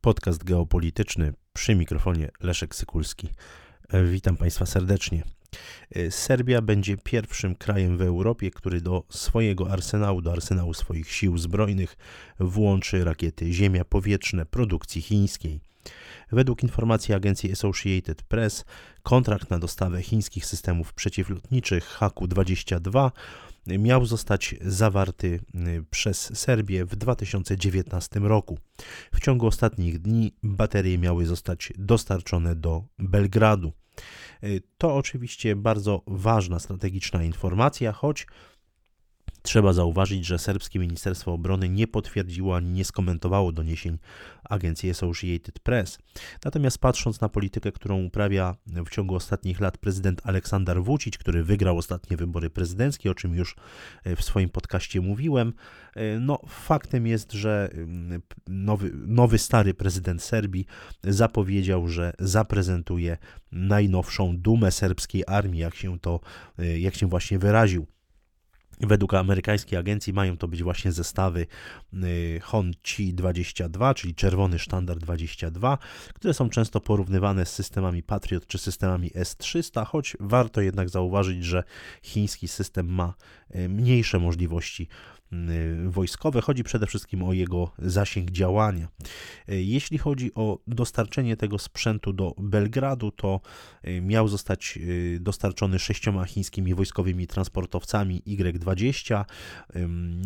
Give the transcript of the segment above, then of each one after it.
Podcast geopolityczny przy mikrofonie Leszek Sykulski. E, witam Państwa serdecznie. E, Serbia będzie pierwszym krajem w Europie, który do swojego arsenału, do arsenału swoich sił zbrojnych włączy rakiety ziemia-powietrzne produkcji chińskiej. Według informacji agencji Associated Press, kontrakt na dostawę chińskich systemów przeciwlotniczych HAKU-22 miał zostać zawarty y, przez Serbię w 2019 roku. W ciągu ostatnich dni baterie miały zostać dostarczone do Belgradu. Y, to oczywiście bardzo ważna strategiczna informacja, choć Trzeba zauważyć, że serbskie Ministerstwo Obrony nie potwierdziło ani nie skomentowało doniesień agencji Associated Press. Natomiast patrząc na politykę, którą uprawia w ciągu ostatnich lat prezydent Aleksander Vucic, który wygrał ostatnie wybory prezydenckie, o czym już e, w swoim podcaście mówiłem, e, no faktem jest, że nowy, nowy stary prezydent Serbii zapowiedział, że zaprezentuje najnowszą dumę serbskiej armii, jak się to, e, jak się właśnie wyraził. Według amerykańskiej agencji mają to być właśnie zestawy y, Honchi 22, czyli czerwony sztandar 22, które są często porównywane z systemami Patriot czy systemami S-300, choć warto jednak zauważyć, że chiński system ma y, mniejsze możliwości wojskowe. Chodzi przede wszystkim o jego zasięg działania. Y, jeśli chodzi o dostarczenie tego sprzętu do Belgradu, to y, miał zostać dostarczony sześcioma chińskimi wojskowymi transportowcami Y-20.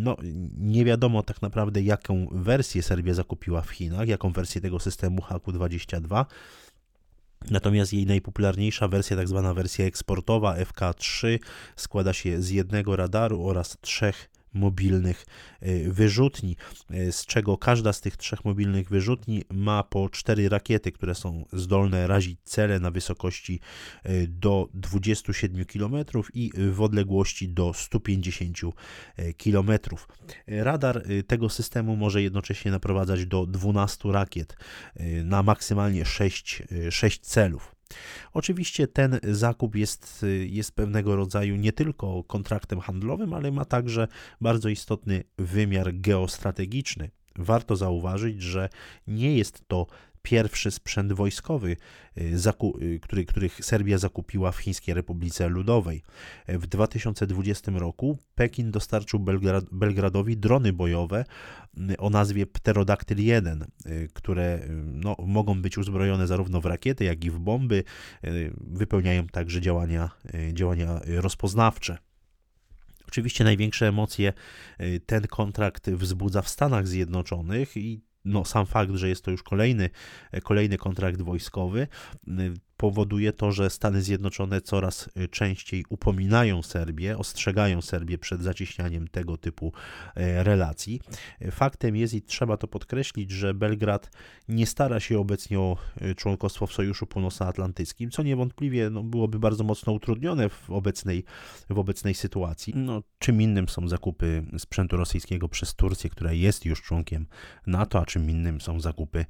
No, nie wiadomo tak naprawdę, jaką wersję Serbia zakupiła w Chinach, jaką wersję tego systemu HQ-22. Natomiast jej najpopularniejsza wersja, tak zwana wersja eksportowa FK3, składa się z jednego radaru oraz trzech mobilnych e, wyrzutni, e, z czego każda z tych trzech mobilnych wyrzutni ma po cztery rakiety, które są zdolne razić cele na wysokości e, do 27 km i w odległości do 150 km. Radar tego systemu może jednocześnie naprowadzać do 12 rakiet na maksymalnie 6, 6 celów. Oczywiście ten zakup jest, jest pewnego rodzaju nie tylko kontraktem handlowym, ale ma także bardzo istotny wymiar geostrategiczny. Warto zauważyć, że nie jest to pierwszy sprzęt wojskowy, y, y, który, których Serbia zakupiła w Chińskiej Republice Ludowej. W 2020 roku Pekin dostarczył Belgrad, Belgradowi drony bojowe y, o nazwie Pterodactyl 1, które no, mogą być uzbrojone zarówno w rakiety, jak i w bomby. Wypełniają także działania, działania rozpoznawcze. Oczywiście największe emocje ten kontrakt wzbudza w Stanach Zjednoczonych i no, sam fakt, że jest to już kolejny, kolejny kontrakt wojskowy, powoduje to, że Stany Zjednoczone coraz y, częściej upominają Serbię, ostrzegają Serbię przed zacieśnianiem tego typu e, relacji. Faktem jest i trzeba to podkreślić, że Belgrad nie stara się obecnie o y, członkostwo w Sojuszu Północnoatlantyckim, co niewątpliwie no, byłoby bardzo mocno utrudnione w obecnej, w obecnej sytuacji. No, czym innym są zakupy sprzętu rosyjskiego przez Turcję, która jest już członkiem NATO, a czym innym są zakupy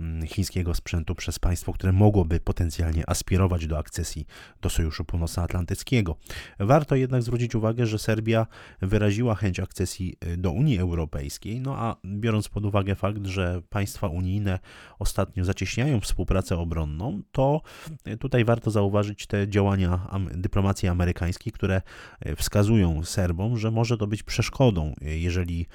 mm, chińskiego sprzętu przez państwo, które mogłoby potencjalnie aspirować do akcesji do Sojuszu Północnoatlantyckiego. Warto jednak zwrócić uwagę, że Serbia wyraziła chęć akcesji y, do Unii Europejskiej, no a biorąc pod uwagę fakt, że państwa unijne ostatnio zacieśniają współpracę obronną, to y, tutaj warto zauważyć te działania dyplomacji amerykańskiej, które y, wskazują Serbom, że może to być przeszkodą, jeżeli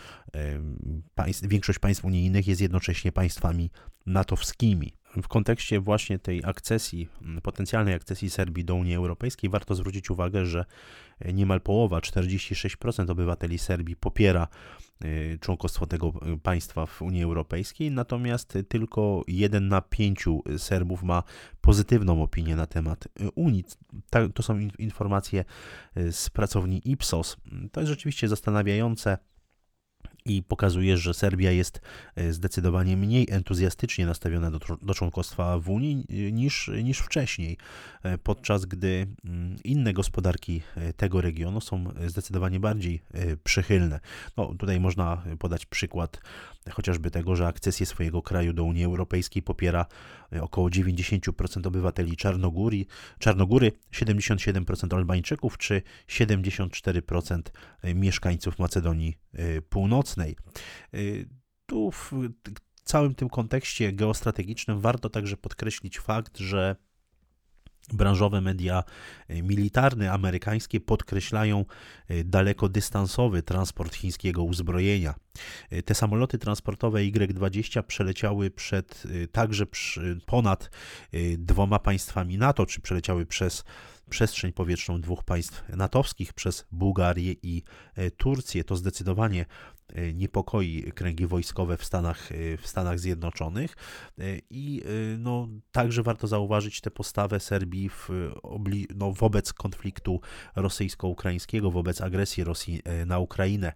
większość państw unijnych jest jednocześnie państwami natowskimi w kontekście właśnie tej akcesji, potencjalnej akcesji Serbii do Unii Europejskiej, warto zwrócić uwagę, że niemal połowa, 46% obywateli Serbii popiera y, członkostwo tego państwa w Unii Europejskiej, natomiast tylko 1 na 5 Serbów ma pozytywną opinię na temat Unii. To są informacje z pracowni Ipsos. To jest rzeczywiście zastanawiające i pokazuje, że Serbia jest e, zdecydowanie mniej entuzjastycznie nastawiona do, do członkostwa w Unii e, niż, niż wcześniej, e, podczas gdy mm, inne gospodarki tego regionu są zdecydowanie bardziej przychylne. No, tutaj można podać przykład chociażby tego, że akcesję swojego kraju do Unii Europejskiej popiera około 90% obywateli Czarnogóry, Czarnogóry 77% Albańczyków czy 74% mieszkańców Macedonii Północnej. Y, tu całym tym kontekście geostrategicznym warto także podkreślić fakt, że branżowe media e, militarne amerykańskie podkreślają e, dalekodystansowy transport chińskiego uzbrojenia. Te samoloty transportowe Y-20 przeleciały przed, także przy, ponad dwoma państwami NATO, czy przeleciały przez przestrzeń powietrzną dwóch państw natowskich, przez Bułgarię i Turcję. To zdecydowanie E, niepokoi kręgi wojskowe w Stanach, e, w Stanach Zjednoczonych e, i no, także warto zauważyć tę postawę Serbii w, no, wobec konfliktu rosyjsko-ukraińskiego, wobec agresji Rosji na Ukrainę.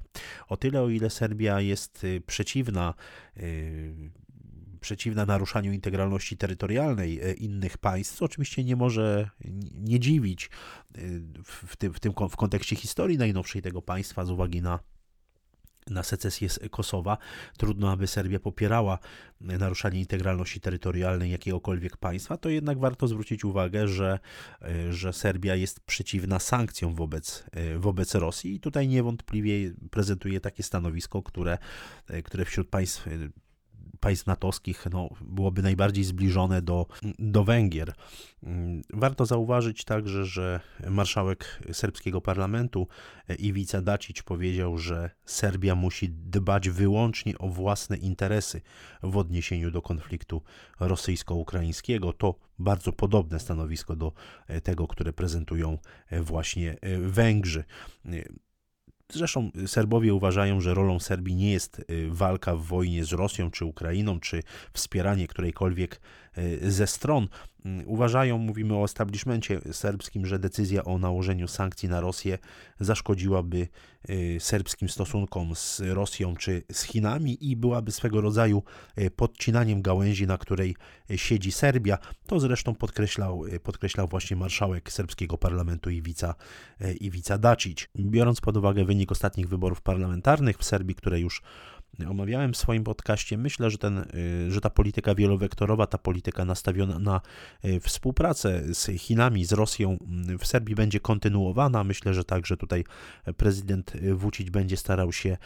O tyle, o ile Serbia jest przeciwna przeciwna naruszaniu integralności terytorialnej innych państw, co oczywiście nie może nie dziwić w tym, w tym w kontekście historii najnowszej tego państwa z uwagi na na secesję Kosowa. Trudno, aby Serbia popierała naruszanie integralności terytorialnej jakiegokolwiek państwa, to jednak warto zwrócić uwagę, że, e, że Serbia jest przeciwna sankcjom wobec, e, wobec Rosji i tutaj niewątpliwie prezentuje takie stanowisko, które, e, które wśród państw państw natowskich no, byłoby najbardziej zbliżone do, do Węgier. Warto zauważyć także, że marszałek serbskiego parlamentu Iwica Dacic powiedział, że Serbia musi dbać wyłącznie o własne interesy w odniesieniu do konfliktu rosyjsko-ukraińskiego. To bardzo podobne stanowisko do tego, które prezentują właśnie Węgrzy. Zresztą Serbowie uważają, że rolą Serbii nie jest y, walka w wojnie z Rosją czy Ukrainą, czy wspieranie którejkolwiek ze stron. Mm, uważają, mówimy o establishmencie serbskim, że decyzja o nałożeniu sankcji na Rosję zaszkodziłaby y, serbskim stosunkom z Rosją czy z Chinami i byłaby swego rodzaju podcinaniem gałęzi, na której siedzi Serbia. To zresztą podkreślał, podkreślał właśnie marszałek serbskiego parlamentu Iwica, Iwica Dacic. Biorąc pod uwagę wynik ostatnich wyborów parlamentarnych w Serbii, które już omawiałem w swoim podcaście, myślę, że, ten, y, że ta polityka wielowektorowa, ta polityka nastawiona na y, współpracę z Chinami, z Rosją mm, w Serbii będzie kontynuowana. Myślę, że także tutaj prezydent Vucic będzie starał się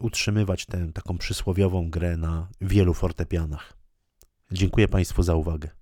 utrzymywać tę taką przysłowiową grę na wielu fortepianach. Dziękuję Państwu za uwagę.